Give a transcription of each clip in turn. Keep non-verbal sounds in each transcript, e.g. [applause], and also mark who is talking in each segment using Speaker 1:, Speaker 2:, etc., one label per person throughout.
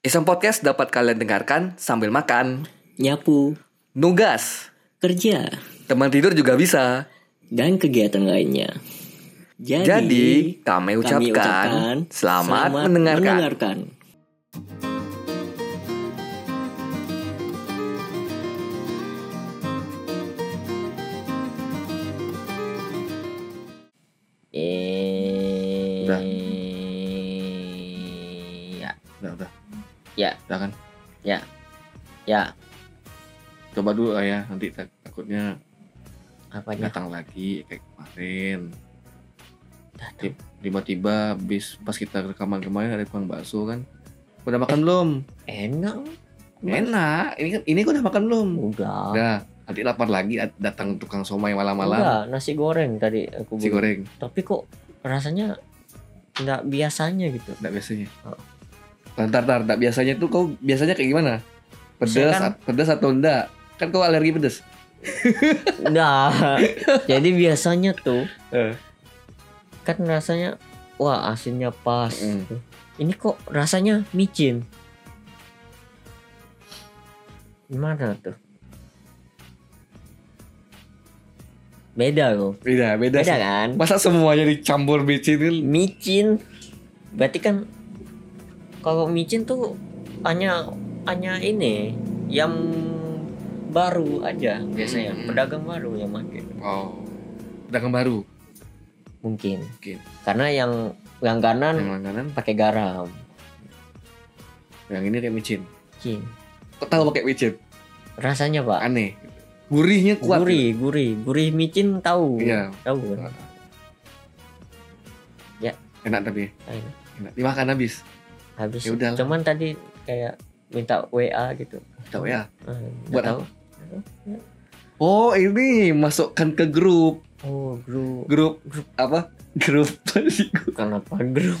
Speaker 1: Iseng Podcast dapat kalian dengarkan sambil makan,
Speaker 2: nyapu,
Speaker 1: nugas,
Speaker 2: kerja,
Speaker 1: teman tidur juga bisa.
Speaker 2: dan kegiatan lainnya. Jadi,
Speaker 1: Jadi, kami ucapkan selamat mendengarkan.
Speaker 2: mendengarkan. Ya,
Speaker 1: udah kan.
Speaker 2: ya, ya.
Speaker 1: Coba dulu lah ya, nanti tak- takutnya
Speaker 2: Apanya?
Speaker 1: datang lagi kayak kemarin. Tiba-tiba bis pas kita rekaman kemarin ada tukang bakso kan. Udah makan belum?
Speaker 2: Enak.
Speaker 1: Enak. Ini kan ini udah makan belum?
Speaker 2: Udah.
Speaker 1: Udah. Nanti lapar lagi dat- datang tukang somai malam-malam.
Speaker 2: Enggak, nasi goreng tadi aku
Speaker 1: Si
Speaker 2: beli.
Speaker 1: goreng,
Speaker 2: Tapi kok rasanya nggak biasanya gitu.
Speaker 1: enggak biasanya.
Speaker 2: Oh.
Speaker 1: Bentar, bentar, enggak biasanya tuh kau biasanya kayak gimana? Pedas,
Speaker 2: kan-
Speaker 1: pedas atau enggak? Kan kau alergi pedas. [laughs]
Speaker 2: Nah, jadi biasanya tuh
Speaker 1: Eh.
Speaker 2: kan rasanya wah asinnya pas.
Speaker 1: Mm.
Speaker 2: Ini kok rasanya micin. Gimana tuh? Beda loh.
Speaker 1: Beda, beda.
Speaker 2: Beda kan?
Speaker 1: Masa semuanya dicampur micin?
Speaker 2: Micin. Berarti kan kalau micin tuh hanya hanya ini yang baru aja biasanya
Speaker 1: Mm.
Speaker 2: pedagang baru yang pakai
Speaker 1: Oh. Dagang baru.
Speaker 2: mungkin
Speaker 1: Mungkin.
Speaker 2: karena yang langganan
Speaker 1: Yang langganan,
Speaker 2: pakai garam
Speaker 1: yang ini kayak micin.
Speaker 2: micin
Speaker 1: Kok tahu pakai micin?
Speaker 2: rasanya pak
Speaker 1: Aneh. Gurihnya kuat.
Speaker 2: gurih gurih gurih micin tahu
Speaker 1: Iya.
Speaker 2: tahu kan Ya.
Speaker 1: Enak tapi.
Speaker 2: Enak.
Speaker 1: Enak. Dimakan habis.
Speaker 2: Habis
Speaker 1: Ya udahlah.
Speaker 2: cuman tadi kayak minta WA gitu
Speaker 1: Tahu ya.
Speaker 2: Eh, nggak
Speaker 1: Buat
Speaker 2: tahu
Speaker 1: Oh, ini masukkan ke grup.
Speaker 2: oh grup
Speaker 1: Grup apa? Grup. [laughs]
Speaker 2: kenapa grup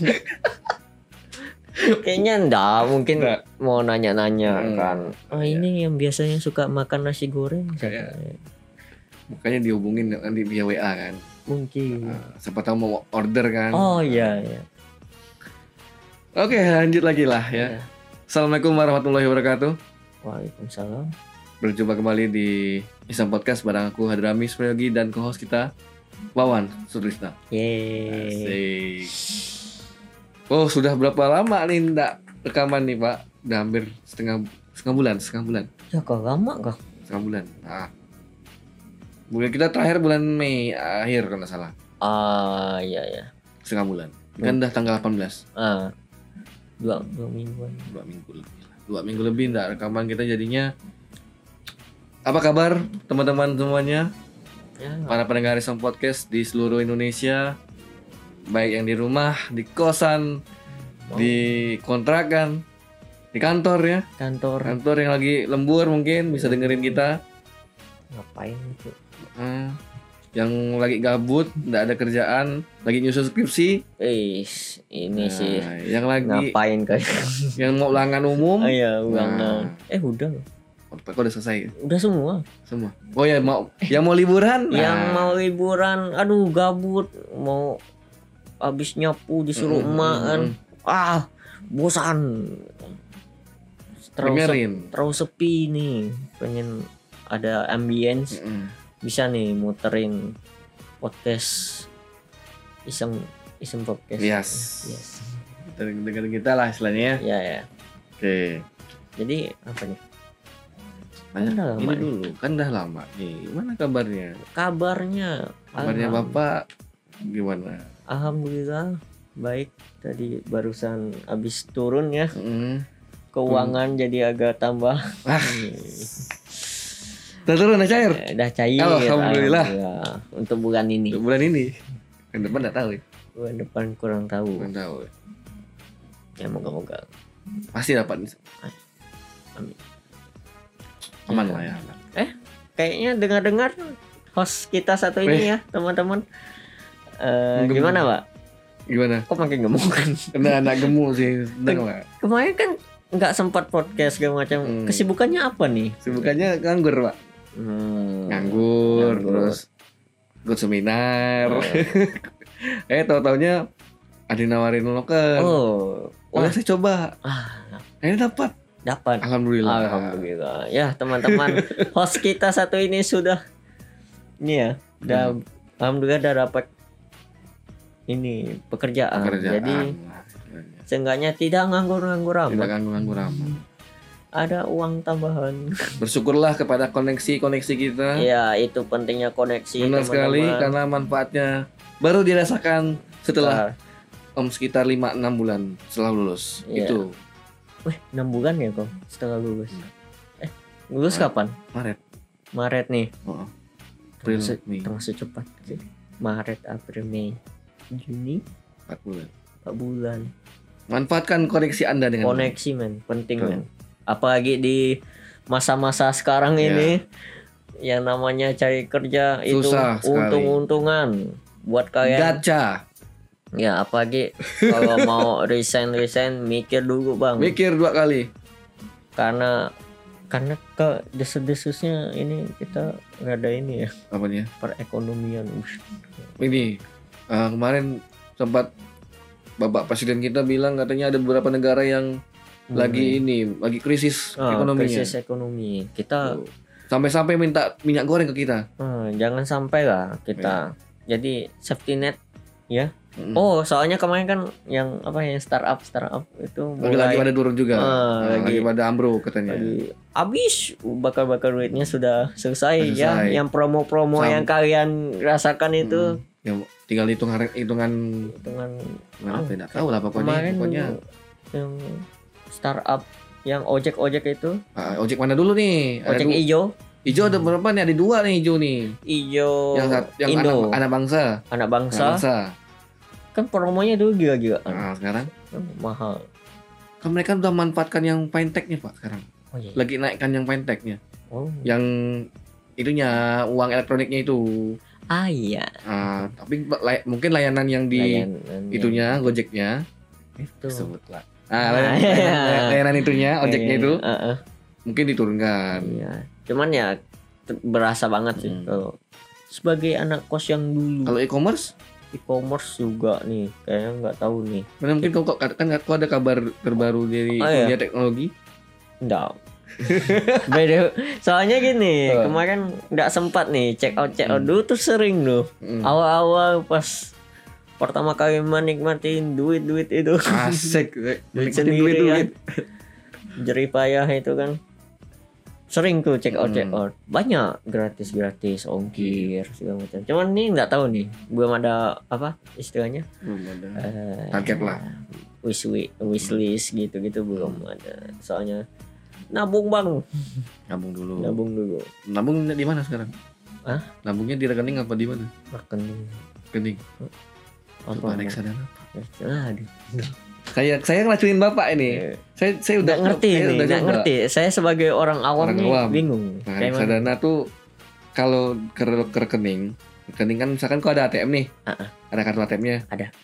Speaker 2: kayaknya enggak mungkin
Speaker 1: Nggak.
Speaker 2: mau nanya-nanya
Speaker 1: Hmm.
Speaker 2: kan oh ini yang biasanya suka makan nasi goreng
Speaker 1: Kayak-
Speaker 2: siapa?
Speaker 1: Makanya dihubungin nanti via WA kan.
Speaker 2: mungkin
Speaker 1: Nah, siapa tahu mau order kan.
Speaker 2: oh iya iya
Speaker 1: Oke, lanjut lagi lah ya.
Speaker 2: Iya.
Speaker 1: Assalamualaikum warahmatullahi wabarakatuh.
Speaker 2: Waalaikumsalam
Speaker 1: Berjumpa kembali di Isam Podcast bareng aku Hadrami Spriyogi dan co-host kita Wawan Sutrisna.
Speaker 2: Yeay.
Speaker 1: Asik. Oh, sudah berapa lama nih ndak rekaman nih, Pak? Udah hampir setengah setengah bulan, setengah bulan,
Speaker 2: Ya kok lama kok?
Speaker 1: setengah bulan. Nah. Bulan kita terakhir bulan Mei akhir kalau nggak salah.
Speaker 2: Ah iya ya.
Speaker 1: Setengah bulan. Kan udah tanggal 18.
Speaker 2: Ah dua dua mingguan.
Speaker 1: Dua minggu lebih. lah. Dua minggu lebih ndak rekaman kita jadinya apa kabar teman-teman semuanya?
Speaker 2: Ya.
Speaker 1: para pendengar Isam Podcast di seluruh Indonesia baik yang di rumah, di kosan,
Speaker 2: mau
Speaker 1: di kontrakan, di kantor ya,
Speaker 2: kantor
Speaker 1: kantor yang lagi lembur mungkin bisa dengerin kita,
Speaker 2: ngapain gitu?
Speaker 1: Hmm, yang lagi gabut, nggak ada kerjaan, lagi nyusun skripsi,
Speaker 2: Eh ini
Speaker 1: Nah,
Speaker 2: sih
Speaker 1: yang lagi
Speaker 2: ngapain kayak? [laughs]
Speaker 1: yang mau ulangan umum,
Speaker 2: Ah ya ulang
Speaker 1: Nah.
Speaker 2: Eh udah
Speaker 1: kok udah selesai
Speaker 2: udah semua.
Speaker 1: semua. Oh ya mau, yang mau liburan,
Speaker 2: Yang
Speaker 1: Nah,
Speaker 2: mau liburan, aduh gabut, mau habis nyapu disuruh
Speaker 1: Mm,
Speaker 2: emak
Speaker 1: mm,
Speaker 2: kan.
Speaker 1: mm.
Speaker 2: Ah bosan. Terlalu, se-
Speaker 1: dengerin.
Speaker 2: terlalu sepi nih, pengen ada ambience.
Speaker 1: Mm-mm.
Speaker 2: Bisa nih muterin podcast iseng iseng podcast
Speaker 1: Yes.
Speaker 2: yes
Speaker 1: dengerin kita lah istilahnya.
Speaker 2: ya ya
Speaker 1: Oke.
Speaker 2: jadi apa nih
Speaker 1: Nanya
Speaker 2: Udah lama
Speaker 1: ini
Speaker 2: nih.
Speaker 1: dulu, kan udah lama nih. Gimana kabarnya?
Speaker 2: kabarnya
Speaker 1: Kabarnya
Speaker 2: Alham-
Speaker 1: Bapak gimana?
Speaker 2: alhamdulillah baik tadi barusan habis turun ya
Speaker 1: Mm.
Speaker 2: keuangan jadi agak tambah
Speaker 1: Ah, udah turun udah cair
Speaker 2: Eh, udah cair
Speaker 1: Alhamdulillah.
Speaker 2: Alhamdulillah. untuk bulan ini
Speaker 1: untuk bulan ini. Yang depan nggak tahu ya.
Speaker 2: bulan depan kurang tahu
Speaker 1: Kurang tahu. ya.
Speaker 2: ya moga-moga
Speaker 1: Pasti dapat.
Speaker 2: Amin.
Speaker 1: Aman
Speaker 2: Ya.
Speaker 1: lah ya.
Speaker 2: kayaknya dengar-dengar host kita satu ini ya teman-teman Eh, gimana pak
Speaker 1: Gimana?
Speaker 2: kok makin gemuk kan
Speaker 1: Kena anak gemuk sih.
Speaker 2: Kemarin kan nggak sempat podcast segala macam
Speaker 1: Hmm.
Speaker 2: kesibukannya apa nih
Speaker 1: Sibukannya nganggur pak.
Speaker 2: Hmm.
Speaker 1: Nganggur,
Speaker 2: Nganggur.
Speaker 1: terus ikut seminar. [laughs] eh tahu taunya ada nawarin loker.
Speaker 2: oh
Speaker 1: Boleh
Speaker 2: wah
Speaker 1: saya coba.
Speaker 2: ah,
Speaker 1: Ini dapat.
Speaker 2: dapat
Speaker 1: Alhamdulillah.
Speaker 2: alhamdulillah ya teman-teman [laughs] host kita satu ini sudah ini ya udah
Speaker 1: Hmm.
Speaker 2: alhamdulillah udah dapat ini pekerjaan.
Speaker 1: Pekerjaan.
Speaker 2: jadi seenggaknya tidak nganggur-nganggur
Speaker 1: tidak
Speaker 2: amat
Speaker 1: ganggu-ganggu amat.
Speaker 2: Ada uang tambahan
Speaker 1: Bersyukurlah kepada koneksi-koneksi kita.
Speaker 2: ya itu pentingnya koneksi
Speaker 1: Benar sekali
Speaker 2: teman-teman.
Speaker 1: karena manfaatnya baru dirasakan setelah
Speaker 2: Setelah-
Speaker 1: om sekitar 5 6 bulan setelah lulus.
Speaker 2: Iya.
Speaker 1: Itu
Speaker 2: Wih, 6 bulan ya kok setelah lulus. Eh, lulus
Speaker 1: Maret.
Speaker 2: kapan?
Speaker 1: Maret.
Speaker 2: Maret nih.
Speaker 1: Oh. April,
Speaker 2: Termasuk,
Speaker 1: Mei,
Speaker 2: termasuk cepat sih. Maret, April, Mei, Juni,
Speaker 1: 4 bulan.
Speaker 2: 4 bulan.
Speaker 1: Manfaatkan koneksi Anda dengan
Speaker 2: Koneksi men, penting men. Apalagi di masa-masa sekarang
Speaker 1: Iya.
Speaker 2: ini yang namanya cari kerja
Speaker 1: Susah
Speaker 2: itu untung-untungan buat kalian.
Speaker 1: gacha.
Speaker 2: Ya, apalagi kalau [laughs] mau resign resign mikir dulu, Bang.
Speaker 1: Mikir dua kali.
Speaker 2: karena karena ke desas-desusnya ini kita nggak ada ini ya
Speaker 1: Apanya?
Speaker 2: perekonomian.
Speaker 1: Ini eh, kemarin sempat Bapak Presiden kita bilang katanya ada beberapa negara yang lagi ini lagi krisis
Speaker 2: Ah,
Speaker 1: ekonominya.
Speaker 2: krisis ekonomi kita.
Speaker 1: Sampai-sampai minta minyak goreng ke kita.
Speaker 2: ah, jangan sampai lah kita jadi safety net ya
Speaker 1: Mm.
Speaker 2: oh soalnya kemarin kan yang apa ya startup startup itu mulai
Speaker 1: pada turun juga.
Speaker 2: Ah,
Speaker 1: Nah, lagi,
Speaker 2: lagi-
Speaker 1: pada ambruk katanya.
Speaker 2: lagi habis bakar-bakar duitnya sudah selesai, ya
Speaker 1: Selesai.
Speaker 2: yang promo-promo
Speaker 1: Sam-
Speaker 2: yang kalian rasakan itu
Speaker 1: Mm. Ya, tinggal hitung hitungan
Speaker 2: Ah,
Speaker 1: apa ya, nggak tahu lah pokoknya.
Speaker 2: kemarin
Speaker 1: pokoknya
Speaker 2: yang startup yang ojek-ojek itu
Speaker 1: Ah, ojek mana dulu nih? Ada
Speaker 2: ojek ijo
Speaker 1: hijau ada berapa nih? Ada dua nih hijau nih.
Speaker 2: ijo
Speaker 1: yang yang
Speaker 2: Indo
Speaker 1: anak, anak bangsa.
Speaker 2: anak
Speaker 1: Anak
Speaker 2: bangsa
Speaker 1: bangsa.
Speaker 2: kan promonya dulu gila-gila
Speaker 1: Nah, sekarang
Speaker 2: mahal
Speaker 1: kan mereka udah manfaatkan yang fintechnya pak sekarang.
Speaker 2: oh iya
Speaker 1: Lagi naikkan yang fintechnya.
Speaker 2: oh
Speaker 1: Yang itunya uang elektroniknya itu.
Speaker 2: ah iya
Speaker 1: Ah, tapi lay- mungkin layanan yang di
Speaker 2: Layanan
Speaker 1: itunya Gojeknya
Speaker 2: yang itu
Speaker 1: sebutlah.
Speaker 2: Ah,
Speaker 1: Ah, layanan,
Speaker 2: iya.
Speaker 1: layanan- layanan itunya ojeknya
Speaker 2: Iya,
Speaker 1: itu
Speaker 2: iya, heeh,
Speaker 1: mungkin diturunkan.
Speaker 2: iya cuman ya berasa banget sih
Speaker 1: Hmm.
Speaker 2: kalau sebagai anak kos yang dulu
Speaker 1: Kalau e-commerce,
Speaker 2: e-commerce juga nih kayaknya nggak tahu nih
Speaker 1: mana mungkin kau kau- kan kau ada kabar terbaru dari
Speaker 2: Oh, iya.
Speaker 1: dunia teknologi?
Speaker 2: Enggak. [laughs] Beda. Soalnya gini,
Speaker 1: Oh.
Speaker 2: kemarin nggak sempat nih check out check out
Speaker 1: Hmm.
Speaker 2: dulu tuh sering loh.
Speaker 1: Mm.
Speaker 2: Awal-awal pas pertama kali menikmatin duit-duit itu,
Speaker 1: Asik, [laughs]
Speaker 2: duit sendiri
Speaker 1: duit,
Speaker 2: kan. Jerih payah itu kan. Sering tuh check out check
Speaker 1: Hmm.
Speaker 2: out. Banyak gratis-gratis ongkir segala macam. Cuman nih nggak tahu nih, belum ada apa istilahnya?
Speaker 1: Belum ada.
Speaker 2: Eh,
Speaker 1: Target lah.
Speaker 2: wish wi- wish list gitu-gitu belum ada. Soalnya nabung bang,
Speaker 1: Nabung dulu.
Speaker 2: nabung dulu.
Speaker 1: Nabung di mana sekarang?
Speaker 2: Hah?
Speaker 1: Nabungnya di rekening apa di mana?
Speaker 2: rekening
Speaker 1: Rekening.
Speaker 2: Apa
Speaker 1: Coba
Speaker 2: Bang?
Speaker 1: reksadana.
Speaker 2: Aduh,
Speaker 1: Saya saya ngelacuin bapak ini. Saya saya udah
Speaker 2: nggak ngerti
Speaker 1: saya
Speaker 2: nih,
Speaker 1: udah coba.
Speaker 2: ngerti. Saya sebagai orang awam
Speaker 1: Orang
Speaker 2: nih
Speaker 1: awam.
Speaker 2: bingung.
Speaker 1: Nah,
Speaker 2: Kayak
Speaker 1: reksadana tuh kalau ke, ke rekening, rekening kan misalkan kau ada ATM nih,
Speaker 2: ah.
Speaker 1: ada kartu ATM-nya.
Speaker 2: Ada.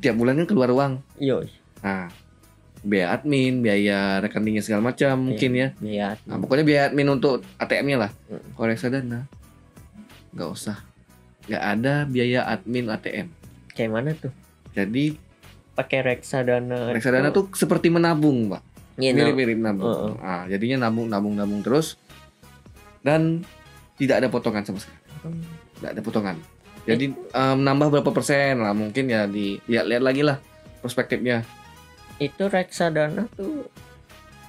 Speaker 1: Tiap bulan kan keluar uang.
Speaker 2: Yo,
Speaker 1: Nah, biaya admin, biaya rekeningnya segala macam mungkin ya.
Speaker 2: lihat.
Speaker 1: Nah, pokoknya biaya admin untuk ATM-nya lah.
Speaker 2: Hmm.
Speaker 1: Kalau reksadana nggak usah. Nggak ada biaya admin ATM.
Speaker 2: Kayak mana tuh?
Speaker 1: Jadi
Speaker 2: Pakai reksadana.
Speaker 1: reksadana tuh seperti menabung, Pak.
Speaker 2: Nah,
Speaker 1: Mirip-mirip nabung.
Speaker 2: Heeh.
Speaker 1: Ah, jadinya nabung, nabung, nabung terus dan tidak ada potongan sama sekali. Tidak ada potongan. Jadi eh, menambah berapa persen lah mungkin ya di lihat-lihat lagi lah perspektifnya.
Speaker 2: itu reksadana tuh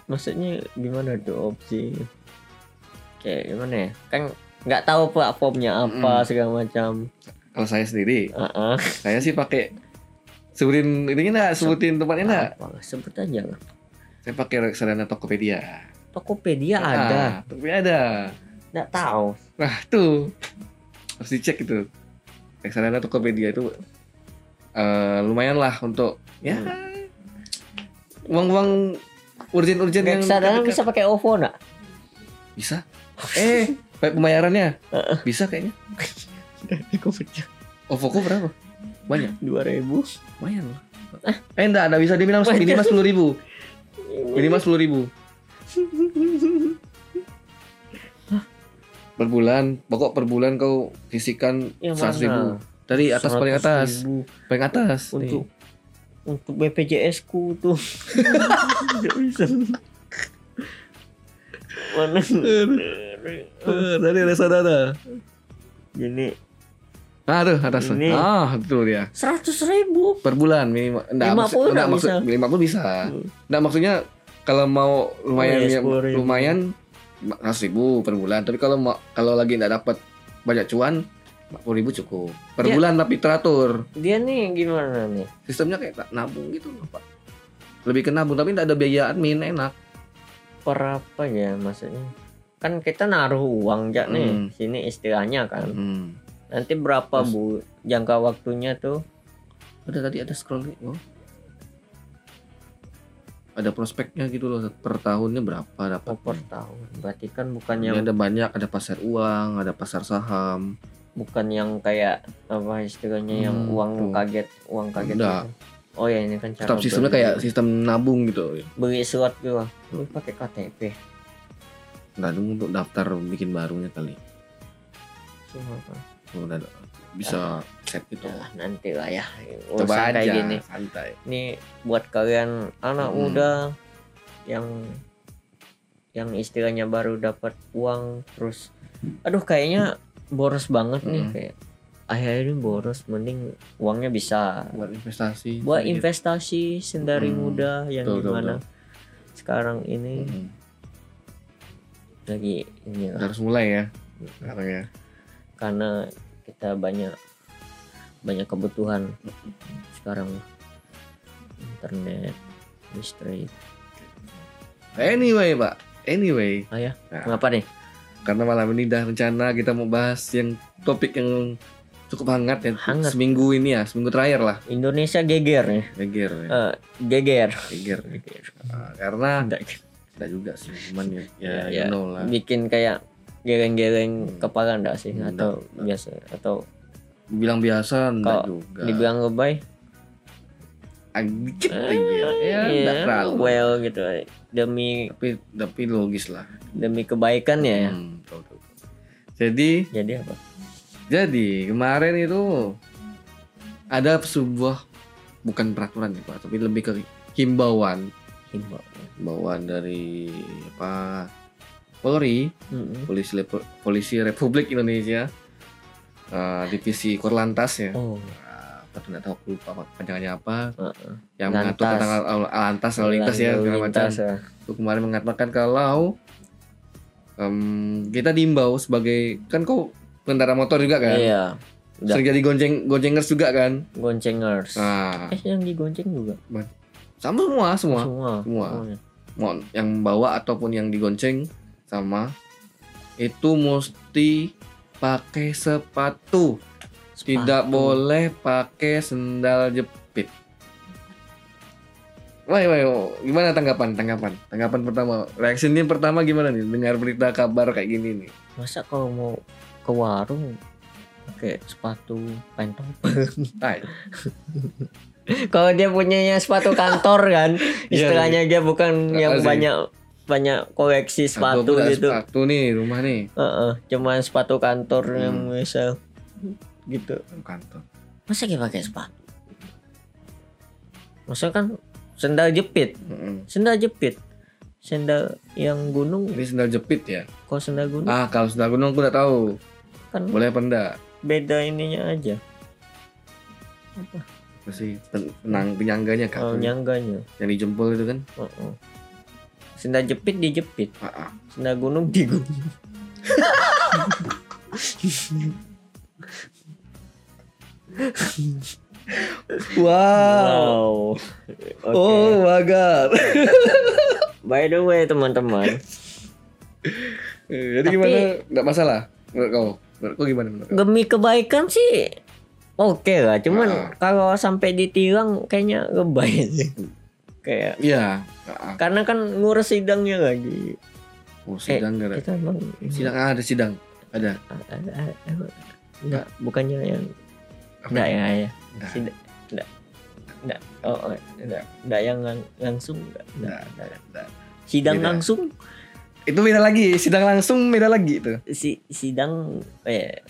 Speaker 2: maksudnya gimana tuh opsi? Kayak gimana ya? Kan nggak tahu platformnya apa
Speaker 1: Mm-mm.
Speaker 2: segala macam.
Speaker 1: Kalau saya sendiri,
Speaker 2: Heeh.
Speaker 1: saya sih pakai sebutin ini enggak, sebutin tempatnya enggak?
Speaker 2: Sebut aja.
Speaker 1: Saya pakai reksadana Tokopedia.
Speaker 2: Tokopedia
Speaker 1: Ah,
Speaker 2: ada.
Speaker 1: Tokopedia ada.
Speaker 2: Nggak tahu.
Speaker 1: Nah, tuh. Harus dicek itu. Reksadana Tokopedia itu eh, lumayan lah untuk ya uang-uang urgent-urgent yang
Speaker 2: Reksadana bisa pakai OVO nggak?
Speaker 1: bisa. Eh, pembayarannya bisa kayaknya. [laughs] OVO berapa? Banyak,
Speaker 2: Dua ribu.
Speaker 1: lumayan loh. Eh, enggak, enggak bisa dibilang minimal sepuluh ribu. Minimal sepuluh ribu. Per bulan, pokok per bulan kau sisihkan
Speaker 2: Yang
Speaker 1: seratus ribu. Dari atas paling atas,
Speaker 2: 100.000
Speaker 1: paling atas.
Speaker 2: untuk
Speaker 1: nih.
Speaker 2: untuk BPJS ku tuh [laughs] nggak bisa mana
Speaker 1: dari reksadana
Speaker 2: gini
Speaker 1: ah tuh atas tuh.
Speaker 2: Ini.
Speaker 1: ah betul dia
Speaker 2: seratus ribu
Speaker 1: per bulan minimal enggak
Speaker 2: 50
Speaker 1: maksud, enggak maksud
Speaker 2: bisa.
Speaker 1: 50 bisa enggak maksudnya kalau mau lumayan
Speaker 2: Oh,
Speaker 1: ya,
Speaker 2: 10.000.
Speaker 1: lumayan ratus ribu per bulan tapi kalau mau kalau lagi enggak dapat banyak cuan 40 ribu cukup per
Speaker 2: Ya.
Speaker 1: bulan tapi teratur
Speaker 2: dia nih gimana nih
Speaker 1: sistemnya kayak tak nabung gitu loh pak lebih ke nabung tapi enggak ada biaya admin enak
Speaker 2: per apa ya maksudnya kan kita naruh uang ya nih
Speaker 1: Hmm.
Speaker 2: sini istilahnya kan
Speaker 1: hmm.
Speaker 2: Nanti berapa
Speaker 1: Terus?
Speaker 2: bu jangka waktunya tuh
Speaker 1: ada tadi ada scroll nih oh. ada prospeknya gitu loh per tahunnya berapa dapat
Speaker 2: oh, per tahun berarti kan bukan yang
Speaker 1: ada banyak ada pasar uang ada pasar saham
Speaker 2: bukan yang kayak apa istilahnya yang
Speaker 1: Hmm,
Speaker 2: uang
Speaker 1: tuh.
Speaker 2: kaget uang kaget
Speaker 1: Enggak.
Speaker 2: gitu. oh ya ini kan cara
Speaker 1: sistemnya
Speaker 2: beli-
Speaker 1: kayak sistem nabung gitu
Speaker 2: beli surat gitu lu pakai KTP
Speaker 1: nabung untuk daftar bikin barunya kali. Udah bisa set gitu
Speaker 2: Ya, nanti lah ya
Speaker 1: coba aja
Speaker 2: kayak gini
Speaker 1: santai
Speaker 2: ini buat kalian anak
Speaker 1: Hmm.
Speaker 2: muda yang yang istilahnya baru dapat uang terus aduh kayaknya boros banget nih
Speaker 1: Hmm.
Speaker 2: kayak akhir ini boros mending uangnya bisa
Speaker 1: buat investasi
Speaker 2: buat
Speaker 1: sedikit.
Speaker 2: investasi sendari
Speaker 1: Hmm.
Speaker 2: muda yang
Speaker 1: Betul, betul,
Speaker 2: gimana sekarang ini
Speaker 1: Mm-mm.
Speaker 2: lagi ini
Speaker 1: harus mulai ya sekarang ya
Speaker 2: karena kita banyak banyak kebutuhan sekarang. Internet listrik.
Speaker 1: Anyway pak. Anyway.
Speaker 2: Ah ya
Speaker 1: Nah.
Speaker 2: kenapa nih?
Speaker 1: Karena malam ini dah rencana kita mau bahas yang topik yang cukup hangat ya.
Speaker 2: Hangat.
Speaker 1: seminggu ini ya seminggu terakhir lah.
Speaker 2: Indonesia geger nih.
Speaker 1: Geger ya.
Speaker 2: Eh, geger.
Speaker 1: Geger. Ah, karena
Speaker 2: Nggak,
Speaker 1: tidak juga sih cuman ya, ya,
Speaker 2: ya,
Speaker 1: you know lah.
Speaker 2: Bikin kayak geleng-geleng
Speaker 1: Hmm.
Speaker 2: kepala enggak sih?
Speaker 1: Enggak,
Speaker 2: atau
Speaker 1: enggak.
Speaker 2: biasa atau
Speaker 1: bilang biasa enggak juga.
Speaker 2: dibilang lebay?
Speaker 1: Ah, dikit aja ya.
Speaker 2: Iya,
Speaker 1: enggak terlalu.
Speaker 2: Well gitu demi
Speaker 1: tapi tapi logis lah.
Speaker 2: demi kebaikan ya
Speaker 1: Hmm, betul, betul. jadi
Speaker 2: jadi apa?
Speaker 1: jadi kemarin itu ada sebuah bukan peraturan ya pak tapi lebih ke himbauan.
Speaker 2: Himbau
Speaker 1: himbauan dari apa Polri
Speaker 2: Mm-mm.
Speaker 1: polisi polisi Republik Indonesia eh, divisi Korlantas ya.
Speaker 2: Oh.
Speaker 1: Tuh nggak tahu aku lupa apa panjangannya apa.
Speaker 2: Heeh.
Speaker 1: yang
Speaker 2: Lantas.
Speaker 1: mengatur tentang al- al- lantas lalu lintas ya segala macam.
Speaker 2: ya.
Speaker 1: kemarin mengatakan kalau em, kita diimbau sebagai kan kau pengendara motor juga kan?
Speaker 2: Iya. Udah.
Speaker 1: Sering jadi gonceng goncengers juga kan?
Speaker 2: Goncengers.
Speaker 1: Nah
Speaker 2: eh yang digonceng juga?
Speaker 1: Sama semua semua.
Speaker 2: Semua.
Speaker 1: Semua.
Speaker 2: semuanya.
Speaker 1: mau yang bawa ataupun yang digonceng sama itu mesti pakai sepatu tidak
Speaker 2: Sepatu.
Speaker 1: boleh pakai sendal jepit Wah, wah, gimana tanggapan? Tanggapan, tanggapan pertama. Reaksi ini pertama gimana nih? Dengar berita kabar kayak gini nih.
Speaker 2: masa kalau mau ke warung pakai sepatu pentopel [laughs]
Speaker 1: Ay,
Speaker 2: kalau dia punyanya sepatu kantor kan [laughs]
Speaker 1: Iya,
Speaker 2: istilahnya dia bukan yang banyak banyak koleksi sepatu
Speaker 1: ada
Speaker 2: gitu
Speaker 1: Sepatu nih rumah nih.
Speaker 2: Heeh, cuman sepatu kantor yang
Speaker 1: Hmm.
Speaker 2: misal gitu
Speaker 1: Kantor.
Speaker 2: masa dia pakai sepatu masa kan sendal jepit
Speaker 1: Mm-mm.
Speaker 2: sendal jepit sendal yang gunung
Speaker 1: Ini sendal jepit ya?
Speaker 2: kok sendal gunung
Speaker 1: Ah, kalau sendal gunung aku udah tahu.
Speaker 2: kan
Speaker 1: Boleh apa enggak?
Speaker 2: beda ininya aja
Speaker 1: Masih pen- penang penyangganya kan?
Speaker 2: oh, nyangganya
Speaker 1: Yang di jempol itu kan?
Speaker 2: Heeh. Sendal jepit dijepit
Speaker 1: ah.
Speaker 2: sendal gunung di gunung
Speaker 1: Wow.
Speaker 2: wow oke
Speaker 1: Oh, magar.
Speaker 2: by the way teman-teman
Speaker 1: Jadi
Speaker 2: Tapi-
Speaker 1: gimana? Enggak masalah menurut kau? Menurut kau gimana menurut kau?
Speaker 2: demi kebaikan sih oke lah cuman
Speaker 1: Ah.
Speaker 2: kalau sampai ditilang kayaknya lebay sih kayak
Speaker 1: Iya. Ah, ah.
Speaker 2: karena kan ngurus sidangnya lagi
Speaker 1: Oh, sidang nggak ada.
Speaker 2: kita emang
Speaker 1: Sidang ah, ada sidang. Ada.
Speaker 2: ada- ada- ada- enggak bukannya yang enggak ya ya
Speaker 1: Enggak.
Speaker 2: sidang enggak enggak oh oh, enggak enggak yang lang- langsung enggak
Speaker 1: Enggak,
Speaker 2: sidang
Speaker 1: Beda.
Speaker 2: langsung
Speaker 1: Itu beda lagi, sidang langsung beda lagi itu.
Speaker 2: si sidang eh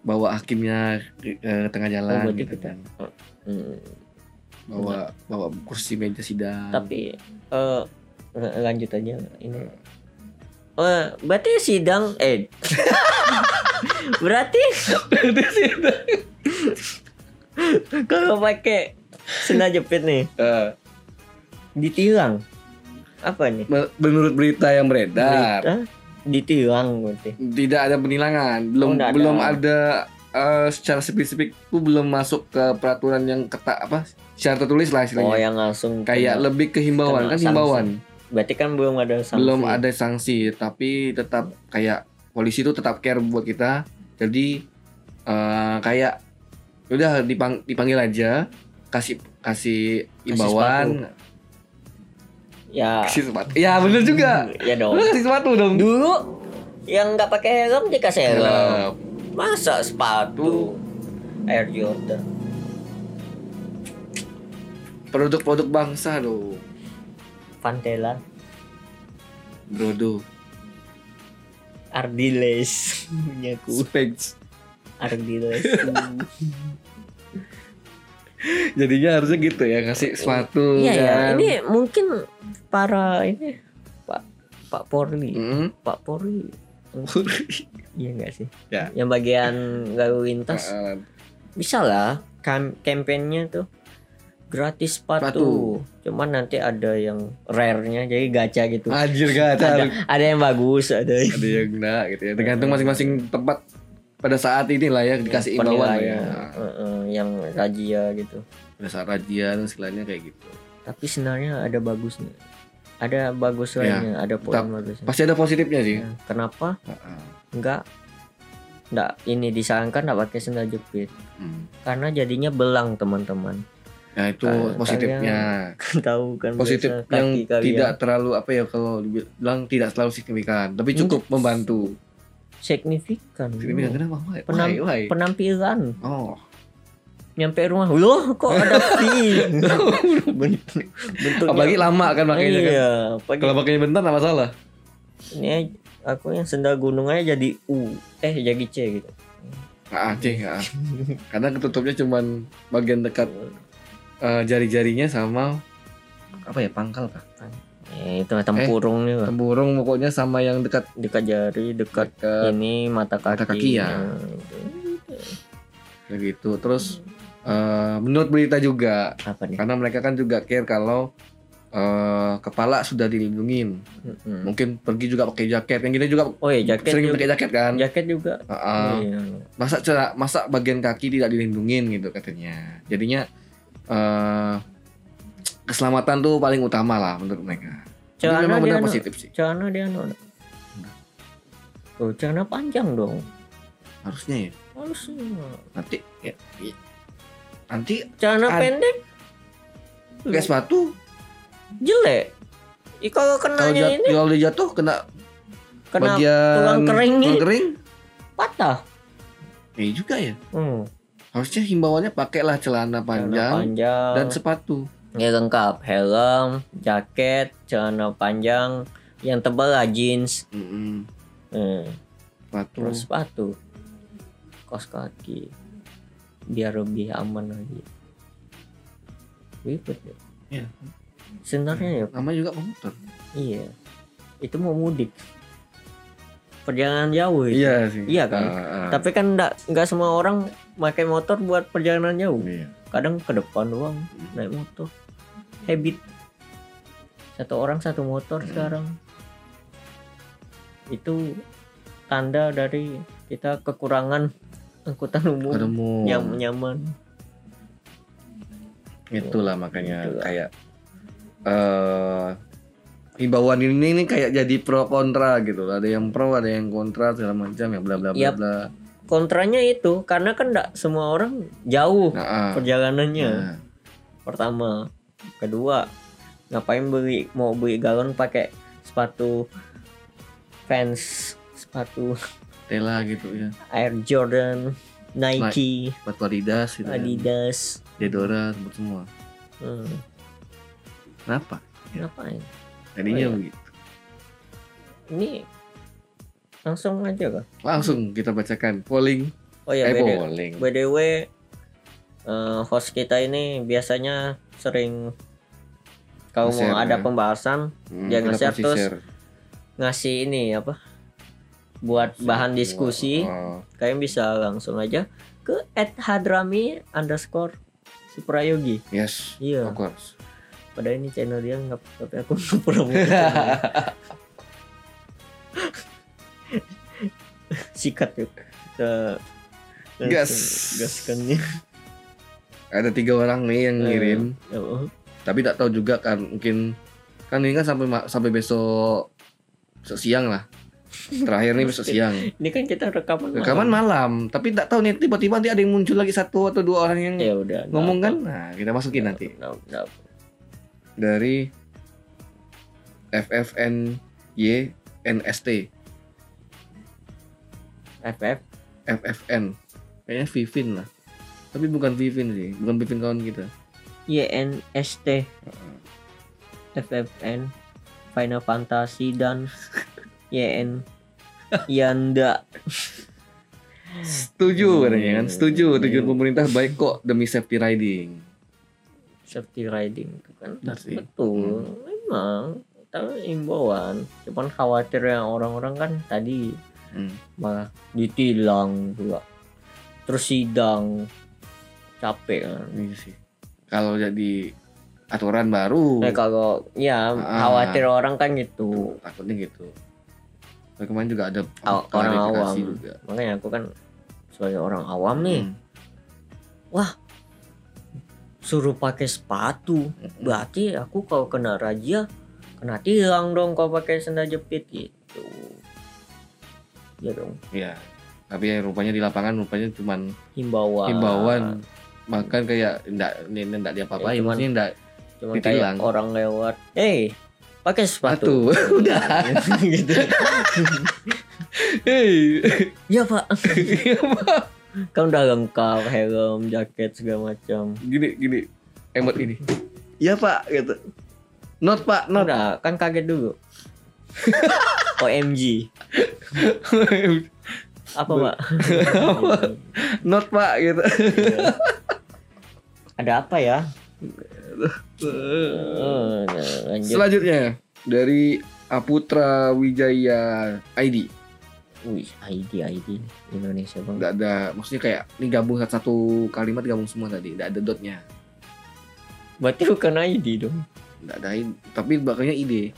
Speaker 1: Bawa hakimnya ke, ke tengah jalan
Speaker 2: Oh,
Speaker 1: gitu
Speaker 2: kita-
Speaker 1: kan.
Speaker 2: hmm,
Speaker 1: bawa bawa kursi meja sidang.
Speaker 2: Tapi eh ng- lanjut aja ini. Oh berarti sidang eh. [laughs] Berarti [laughs] kalau pakai senda jepit nih.
Speaker 1: Eh,
Speaker 2: ditilang. Apa nih?
Speaker 1: Me- menurut berita yang beredar.
Speaker 2: Berita? Ditilang berarti.
Speaker 1: Tidak ada penilangan. Belum
Speaker 2: Oh, ada.
Speaker 1: belum ada eh, secara spesifik itu belum masuk ke peraturan yang ketat apa secara tertulis lah
Speaker 2: oh
Speaker 1: istilahnya
Speaker 2: yang langsung
Speaker 1: kayak
Speaker 2: kena-
Speaker 1: lebih ke himbauan. kan
Speaker 2: sanksi.
Speaker 1: himbauan
Speaker 2: berarti kan belum ada sanksi.
Speaker 1: Belum ada sanksi tapi tetap kayak polisi itu tetap care buat kita. Jadi eh, kayak udah dipang- dipanggil aja kasih kasih himbauan.
Speaker 2: ya.
Speaker 1: Kasih sepatu. Ya bener juga.
Speaker 2: Ya dong.
Speaker 1: Lu kasih sepatu dong.
Speaker 2: Dulu yang nggak pakai helm dikasih Helm. Masa sepatu Air Jordan.
Speaker 1: Produk-produk bangsa dong
Speaker 2: Pantela
Speaker 1: Brodo
Speaker 2: Ardiles. [laughs] Punyaku
Speaker 1: Specs
Speaker 2: Ardiles. [laughs]
Speaker 1: Jadinya harusnya gitu ya kasih sepatu
Speaker 2: iya ya
Speaker 1: kan.
Speaker 2: ini mungkin para ini Pak Pak Polri
Speaker 1: Mm.
Speaker 2: Pak Polri [laughs] iya nggak sih?
Speaker 1: Ya.
Speaker 2: yang bagian lalu lintas?
Speaker 1: Uh,
Speaker 2: bisa lah kam kampanyenya tuh gratis sepatu. Cuman nanti ada yang rare-nya jadi gacha gitu.
Speaker 1: Anjir gak
Speaker 2: ada
Speaker 1: ada
Speaker 2: yang bagus ada yang
Speaker 1: ada yang enggak gitu ya. Tergantung masing-masing tempat pada saat inilah ya dikasih imbauan lah ya.
Speaker 2: Heeh, yang rajia gitu.
Speaker 1: Pada saat razia dan istilahnya kayak gitu.
Speaker 2: Tapi sebenarnya ada bagusnya. Ada bagus
Speaker 1: Ya,
Speaker 2: lainnya ada poin bagusnya.
Speaker 1: pasti ada positifnya sih.
Speaker 2: Ya, kenapa?
Speaker 1: Heeh.
Speaker 2: Enggak enggak ini disarankan enggak pakai sendal jepit
Speaker 1: Hmm.
Speaker 2: karena jadinya belang teman-teman
Speaker 1: Nah itu
Speaker 2: Ka-
Speaker 1: positifnya.
Speaker 2: tahu kan
Speaker 1: Positif yang
Speaker 2: kalian
Speaker 1: tidak terlalu apa ya kalau dibilang tidak terlalu signifikan, tapi cukup membantu.
Speaker 2: signifikan
Speaker 1: Signifikan kenapa?
Speaker 2: Penam-
Speaker 1: Why? Why?
Speaker 2: penampilan
Speaker 1: Oh,
Speaker 2: nyampe rumah loh kok ada pink [laughs] Bentuk- bentuknya
Speaker 1: apalagi lama kan makanya kan.
Speaker 2: iya pagi
Speaker 1: Kalau pakainya bentar nggak masalah.
Speaker 2: ini aku yang sendal gunung aja jadi U eh jadi C gitu
Speaker 1: Ah, cih, ah. Karena ketutupnya cuman bagian dekat eh, jari-jarinya sama apa ya pangkal kah?
Speaker 2: eh, itu tempurungnya lah.
Speaker 1: Tempurung pokoknya sama yang dekat
Speaker 2: dekat jari dekat
Speaker 1: dekat
Speaker 2: ini mata kaki,
Speaker 1: mata kaki ya.
Speaker 2: Nah,
Speaker 1: kayak gitu. Terus eh, menurut berita juga
Speaker 2: apa nih
Speaker 1: karena mereka kan juga care kalau eh, kepala sudah dilindungin.
Speaker 2: Mm-mm.
Speaker 1: Mungkin pergi juga pakai jaket. Yang gini juga
Speaker 2: oh ya jaket
Speaker 1: sering
Speaker 2: juga
Speaker 1: pakai jaket kan.
Speaker 2: jaket juga
Speaker 1: Heeh.
Speaker 2: Iya.
Speaker 1: masa cara masa bagian kaki tidak dilindungin gitu katanya jadinya eh keselamatan tuh paling utama lah menurut mereka Jadi
Speaker 2: celana
Speaker 1: memang benar
Speaker 2: anu-
Speaker 1: positif sih
Speaker 2: celana dia anu oh celana panjang dong
Speaker 1: harusnya ya
Speaker 2: harusnya
Speaker 1: nanti ya, ya. nanti
Speaker 2: celana pendek
Speaker 1: pakai sepatu
Speaker 2: jelek. Ih, kalau
Speaker 1: kalau
Speaker 2: kenanya
Speaker 1: jat-
Speaker 2: ini
Speaker 1: kalau dia jatuh kena,
Speaker 2: kena
Speaker 1: bagian
Speaker 2: tulang kering
Speaker 1: tulang kering?
Speaker 2: Patah.
Speaker 1: Ya juga ya.
Speaker 2: Hmm.
Speaker 1: harusnya himbauannya pakailah celana
Speaker 2: celana
Speaker 1: panjang
Speaker 2: panjang.
Speaker 1: dan sepatu.
Speaker 2: Ya lengkap. Helm jaket celana panjang. Yang tebal lah jeans.
Speaker 1: Mm-mm.
Speaker 2: hmm.
Speaker 1: sepatu.
Speaker 2: Terus sepatu. Kos kaki. Biar lebih aman lagi. Ribet ya.
Speaker 1: Iya.
Speaker 2: Sebenarnya ya.
Speaker 1: Namanya juga pemotor
Speaker 2: iya. Itu mau mudik. Perjalanan jauh itu.
Speaker 1: iya sih.
Speaker 2: Iya kan?
Speaker 1: Ah, ah.
Speaker 2: tapi kan enggak enggak semua orang pakai motor buat perjalanan jauh.
Speaker 1: Iya.
Speaker 2: Kadang ke depan doang naik motor. Habit. Satu orang satu motor
Speaker 1: Hmm.
Speaker 2: sekarang. Itu tanda dari kita kekurangan angkutan umum
Speaker 1: ketemu
Speaker 2: yang nyaman.
Speaker 1: Itulah makanya
Speaker 2: Itulah.
Speaker 1: kayak eh himbauan ini nih kayak jadi pro kontra gitu ada yang pro ada yang kontra segala macam ya bla bla bla
Speaker 2: Yap.
Speaker 1: bla
Speaker 2: kontranya itu karena kan enggak semua orang jauh
Speaker 1: nah, ah.
Speaker 2: perjalanannya
Speaker 1: Nah,
Speaker 2: pertama kedua ngapain beli mau beli galon pakai sepatu fans sepatu [laughs]
Speaker 1: Tela gitu ya
Speaker 2: Air Jordan Nike
Speaker 1: sepatu Adidas gitu kan.
Speaker 2: Adidas
Speaker 1: Diadora sebut semua
Speaker 2: hmm.
Speaker 1: Kenapa?
Speaker 2: Ngapain
Speaker 1: jadinya
Speaker 2: Oh, iya.
Speaker 1: begitu.
Speaker 2: Ini langsung aja kah?
Speaker 1: Langsung kita bacakan polling.
Speaker 2: Oh ya
Speaker 1: eh
Speaker 2: BD
Speaker 1: polling.
Speaker 2: BDW eh, host kita ini biasanya sering kalau mau ada
Speaker 1: ya.
Speaker 2: pembahasan
Speaker 1: Hmm,
Speaker 2: Dia nge-share terus.
Speaker 1: share.
Speaker 2: ngasih ini apa buat bahan diskusi.
Speaker 1: Oh,
Speaker 2: kalian bisa langsung aja ke @hadrami underscore suprayogi.
Speaker 1: Yes
Speaker 2: Iya.
Speaker 1: of course
Speaker 2: padahal ini channel dia nggak tapi aku [laughs] nggak promo ke channel. [laughs] sikat yuk. Kita
Speaker 1: Gas.
Speaker 2: gaskannya.
Speaker 1: Ada tiga orang nih yang ngirim.
Speaker 2: Oh,
Speaker 1: tapi tak tahu juga kan mungkin kan ini kan sampai sampai besok besok siang lah. Terakhir nih besok siang. [laughs]
Speaker 2: Ini kan kita rekaman
Speaker 1: rekaman malam tapi tak tahu nih tiba-tiba nanti ada yang muncul lagi satu atau dua orang yang
Speaker 2: ya udah
Speaker 1: ngomong kan? nah kita masukin nanti.
Speaker 2: Nggak- nggak
Speaker 1: dari FFNYNST
Speaker 2: FF
Speaker 1: FFN kayaknya Vivin lah. Tapi bukan Vivin sih bukan Vivin kawan kita.
Speaker 2: YNST FFN Final Fantasy dan YN Yanda.
Speaker 1: Setuju katanya kan setuju
Speaker 2: Hmm.
Speaker 1: tujuan pemerintah baik kok demi safety riding
Speaker 2: safety riding itu kan
Speaker 1: sih.
Speaker 2: betul memang tapi imbauan cuman khawatir yang orang-orang kan tadi
Speaker 1: Hmm.
Speaker 2: malah ditilang juga terus sidang capek kan
Speaker 1: Iya sih. Kalau jadi aturan baru,
Speaker 2: Nah, kalau ya
Speaker 1: Ah.
Speaker 2: khawatir orang kan gitu
Speaker 1: takutnya gitu. Tapi kemarin juga ada
Speaker 2: orang awam.
Speaker 1: juga.
Speaker 2: makanya aku kan sebagai orang awam nih
Speaker 1: Hmm.
Speaker 2: Suruh pakai sepatu berarti aku kalau kena razia kena tilang dong kalau pakai sandal jepit gitu ya dong
Speaker 1: Iya. Tapi ya rupanya di lapangan rupanya cuman
Speaker 2: himbauan
Speaker 1: himbauan bahkan kayak ini enggak diapa-apain,
Speaker 2: Ya, cuman-
Speaker 1: maksudnya enggak
Speaker 2: cuma
Speaker 1: ditilang.
Speaker 2: kayak orang lewat hey pakai sepatu. [laughs]
Speaker 1: Udah.
Speaker 2: gitu
Speaker 1: Hei.
Speaker 2: ya pak
Speaker 1: Iya, Pak. [laughs]
Speaker 2: kan udah lengkap helm jaket segala macam
Speaker 1: gini gini emot ini. Iya, Pak, gitu. Not, Pak, not.
Speaker 2: udah kan kaget dulu [laughs] OMG apa pak [laughs]
Speaker 1: not, Pak, gitu.
Speaker 2: ada apa ya [laughs] Oh, lanjut
Speaker 1: Selanjutnya dari Aputra Wijaya ID.
Speaker 2: Wih, ID ID Indonesia bang.
Speaker 1: Enggak ada maksudnya kayak ini gabung satu kalimat gabung semua tadi, enggak ada dotnya.
Speaker 2: Berarti bukan ID dong.
Speaker 1: Enggak ada i- tapi bakalnya ide.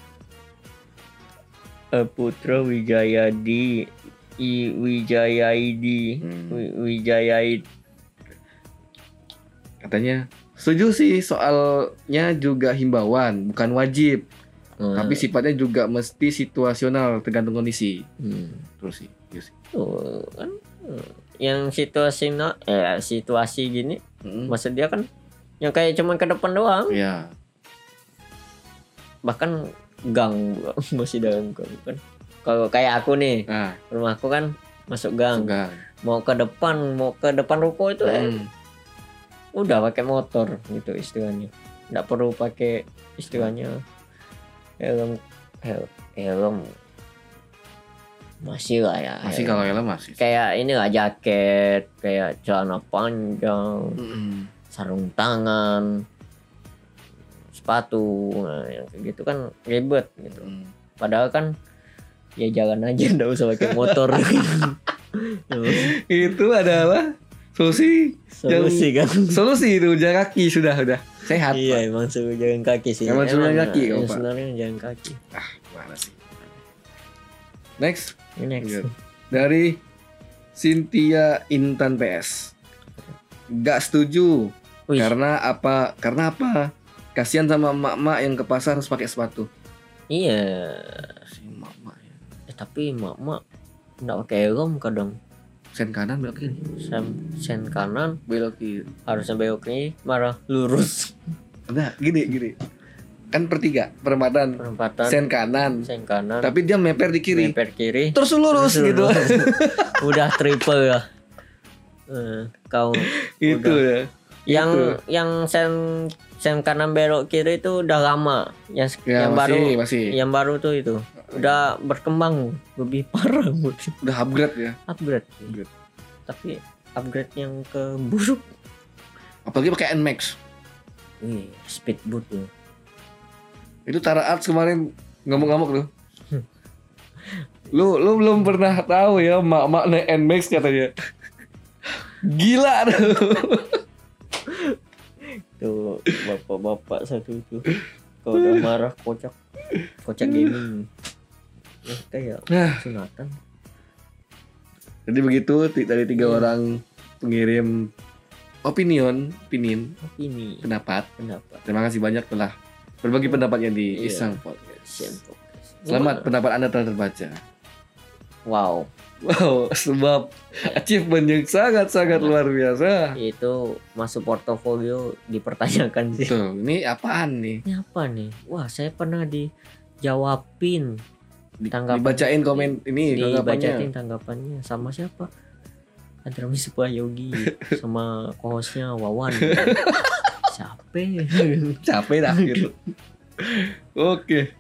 Speaker 2: Eh, Putra Wijaya di I Wijaya ID
Speaker 1: Hmm.
Speaker 2: Wi- Wijaya ID.
Speaker 1: Katanya setuju sih soalnya juga himbauan, bukan wajib,
Speaker 2: Hmm.
Speaker 1: tapi sifatnya juga mesti situasional tergantung kondisi.
Speaker 2: Hmm.
Speaker 1: Terus sih, iya sih.
Speaker 2: Tuh, kan hmm. yang situasi no, eh situasi gini
Speaker 1: Mm.
Speaker 2: maksud dia kan yang kayak cuman ke depan doang
Speaker 1: Iya.
Speaker 2: bahkan gang [laughs] masih dalam gang kan kalau kayak aku nih
Speaker 1: Nah,
Speaker 2: rumahku kan masuk gang
Speaker 1: enggak.
Speaker 2: mau ke depan mau ke depan ruko itu eh,
Speaker 1: Hmm.
Speaker 2: udah pakai motor gitu istilahnya nggak perlu pakai istilahnya helm. Helm helm. Masih lah ya?
Speaker 1: Masih
Speaker 2: helm.
Speaker 1: kalau helm masih.
Speaker 2: kayak inilah jaket kayak celana panjang
Speaker 1: Mm-mm.
Speaker 2: sarung tangan sepatu nah, yang kayak gitu kan ribet gitu.
Speaker 1: Mm.
Speaker 2: padahal kan ya jalan aja [laughs] nggak usah pakai motor. [laughs]
Speaker 1: Itu adalah solusi?
Speaker 2: Solusi kan.
Speaker 1: solusi itu jalan kaki. Sudah sudah sehat.
Speaker 2: iya emang suruh jalan kaki sih
Speaker 1: Emang suruh jalan kaki,
Speaker 2: eh,
Speaker 1: kau, Pak.
Speaker 2: sebenarnya jalan kaki
Speaker 1: Ah, gimana sih? Next
Speaker 2: ini next
Speaker 1: dari Cynthia Intan PS. Gak setuju
Speaker 2: Wih,
Speaker 1: karena apa? Karena apa? Kasihan sama emak-emak yang ke pasar harus pakai sepatu.
Speaker 2: iya
Speaker 1: Si emak-emak ya.
Speaker 2: eh, tapi mak mak nggak pakai helm kadang
Speaker 1: Sen kanan belok kiri.
Speaker 2: sen sen kanan
Speaker 1: Belok kiri.
Speaker 2: harusnya belok kiri marah lurus
Speaker 1: Enggak, gini gini. Kan pertiga, perempatan.
Speaker 2: perempatan
Speaker 1: Sen kanan.
Speaker 2: sen kanan
Speaker 1: Tapi dia meper di kiri.
Speaker 2: Meper kiri
Speaker 1: Terus lurus
Speaker 2: Terus
Speaker 1: gitu.
Speaker 2: lurus. [laughs] udah triple ya Eh, kau
Speaker 1: Itu
Speaker 2: Udah.
Speaker 1: ya.
Speaker 2: yang
Speaker 1: Gitu.
Speaker 2: yang sen sen kanan belok kiri itu udah lama yang
Speaker 1: Ya,
Speaker 2: yang
Speaker 1: masih,
Speaker 2: baru
Speaker 1: masih.
Speaker 2: yang baru tuh itu udah berkembang lebih [laughs] parah
Speaker 1: Udah upgrade ya.
Speaker 2: upgrade.
Speaker 1: Upgrade.
Speaker 2: tapi upgrade yang ke buruk
Speaker 1: Apalagi pakai Nmax.
Speaker 2: Wih, speedboat tuh.
Speaker 1: Itu Tara Arts kemarin ngomong-ngomong tuh. [laughs] Lu lu belum pernah tahu ya mak-mak naik Nmax katanya. [laughs] Gila tuh.
Speaker 2: Tuh bapak-bapak satu itu. Kalau udah marah kocak. Kocak gaming. Ya, kayak
Speaker 1: Nah.
Speaker 2: sunatan.
Speaker 1: Jadi begitu dari tiga
Speaker 2: Iya.
Speaker 1: orang pengirim opinion, opinion,
Speaker 2: Opini,
Speaker 1: pendapat.
Speaker 2: pendapat.
Speaker 1: Terima kasih banyak telah berbagi pendapatnya di
Speaker 2: Iya.
Speaker 1: Iseng Podcast. Selamat pendapat Anda telah terbaca.
Speaker 2: Wow,
Speaker 1: Wow, sebab achievement yang sangat-sangat luar biasa.
Speaker 2: itu masuk portofolio dipertanyakan sih.
Speaker 1: Tuh, ini apaan nih?
Speaker 2: Ini apa nih? Wah, saya pernah dijawabin,
Speaker 1: Di-
Speaker 2: Tanggapan-
Speaker 1: dibacain komen ini tanggapannya.
Speaker 2: dibacain tanggapannya sama siapa? Adrami Yogi [laughs] sama co-hostnya Wawan. [laughs] Siapa?
Speaker 1: Capek dah gitu. [laughs] Oke.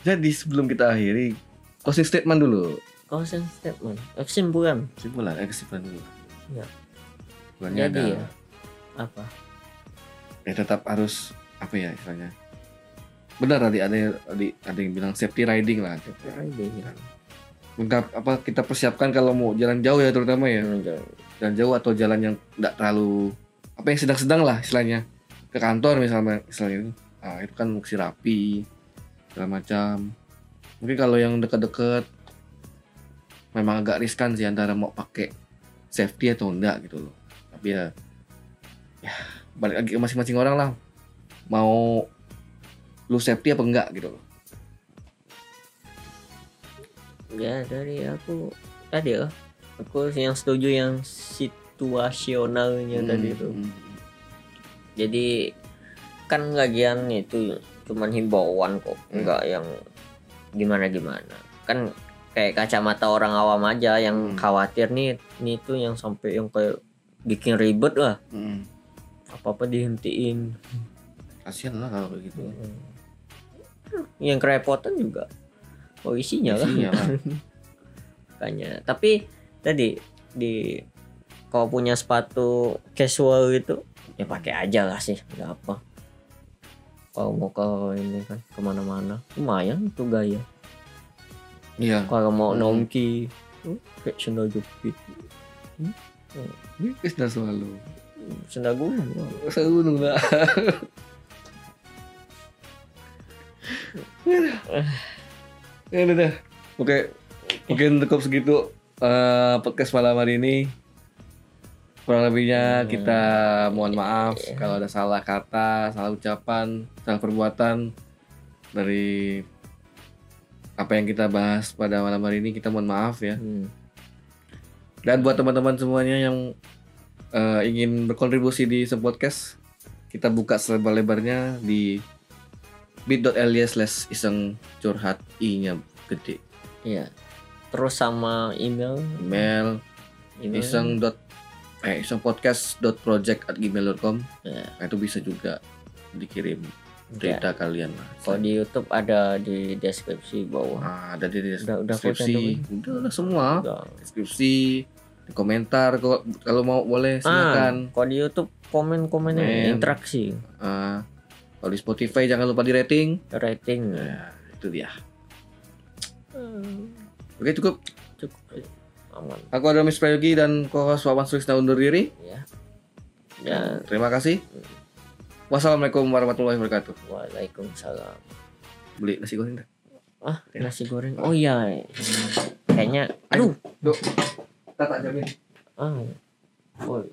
Speaker 1: Jadi sebelum kita akhiri, closing statement dulu.
Speaker 2: Closing statement. Kesimpulan.
Speaker 1: Kesimpulan, eh kesimpulan dulu.
Speaker 2: Iya.
Speaker 1: Kesimpulannya
Speaker 2: Jadi
Speaker 1: ada,
Speaker 2: ya. Apa?
Speaker 1: ya tetap harus apa ya istilahnya? Benar tadi ada tadi ada yang bilang safety riding lah.
Speaker 2: Riding.
Speaker 1: Lengkap apa kita persiapkan kalau mau jalan jauh ya terutama ya.
Speaker 2: Iya.
Speaker 1: Jalan jauh atau jalan yang tidak terlalu apa yang sedang-sedang lah istilahnya. Ke kantor misalnya misalnya itu. Ah, itu kan mesti rapi segala macam. Mungkin kalau yang dekat-dekat memang agak riskan sih antara mau pakai safety atau enggak gitu loh. Tapi ya ya balik lagi ke masing-masing orang lah. Mau lu safety apa enggak gitu loh.
Speaker 2: Ya dari aku tadi ya. Aku yang setuju yang situasionalnya tadi itu.
Speaker 1: Hmm.
Speaker 2: Jadi kan lagian itu cuman himbauan kok,
Speaker 1: Hmm.
Speaker 2: enggak yang gimana gimana. Kan kayak kacamata orang awam aja yang
Speaker 1: Hmm.
Speaker 2: khawatir nih, nih tuh yang sampai yang kayak bikin ribet lah,
Speaker 1: Hmm.
Speaker 2: apa apa dihentiin.
Speaker 1: Kasian lah kalau kayak gitu.
Speaker 2: Yang kerepotan juga polisinya kan.
Speaker 1: Isinya lah. [laughs]
Speaker 2: Makanya. Tapi tadi di kalau punya sepatu casual gitu ya pakai aja lah sih nggak apa kalau mau ke ini kan ke mana-mana lumayan tuh gaya
Speaker 1: Iya.
Speaker 2: kalau mau
Speaker 1: Hmm.
Speaker 2: nongki oh, kayak sendal jepit
Speaker 1: Wis dah selalu.
Speaker 2: sendal gunung.
Speaker 1: Saya gunung lah. ya udah dah. Oke. Mungkin cukup segitu eh, podcast malam hari ini. Kurang lebihnya
Speaker 2: Hmm.
Speaker 1: kita mohon maaf
Speaker 2: Iya.
Speaker 1: kalau ada salah kata, salah ucapan, salah perbuatan dari apa yang kita bahas pada malam hari ini kita mohon maaf ya.
Speaker 2: Hmm.
Speaker 1: Dan buat teman-teman semuanya yang eh, ingin berkontribusi di Podcast, kita buka selebar-lebarnya di bit.ly slash iseng curhat i-nya gede.
Speaker 2: iya terus sama email
Speaker 1: Email
Speaker 2: email
Speaker 1: iseng dot eh iseng podcast dot project at gmail.com
Speaker 2: Ya.
Speaker 1: nah, itu bisa juga dikirim
Speaker 2: Ya.
Speaker 1: cerita kalian lah.
Speaker 2: kalau di YouTube ada di deskripsi bawah
Speaker 1: Nah, ada di des-
Speaker 2: Udah- udah
Speaker 1: deskripsi, udah, udah semua
Speaker 2: Udah.
Speaker 1: deskripsi, di komentar kalau kalau mau boleh
Speaker 2: ah
Speaker 1: silakan.
Speaker 2: kalau di YouTube komen-komennya
Speaker 1: Komen.
Speaker 2: interaksi
Speaker 1: Ah, kalau di Spotify jangan lupa di rating.
Speaker 2: rating
Speaker 1: Ya, itu dia.
Speaker 2: Hmm,
Speaker 1: Oke cukup.
Speaker 2: cukup aman
Speaker 1: Aku adalah Miss Prayogi dan co-host Wawan Sulisna undur diri.
Speaker 2: ya dan
Speaker 1: Terima kasih. Wassalamualaikum warahmatullahi wabarakatuh.
Speaker 2: Waalaikumsalam.
Speaker 1: Beli nasi goreng dah.
Speaker 2: Ah, nasi goreng. Oh iya. Kayaknya aduh.
Speaker 1: Dok. tak jamin.
Speaker 2: Ah. Oh.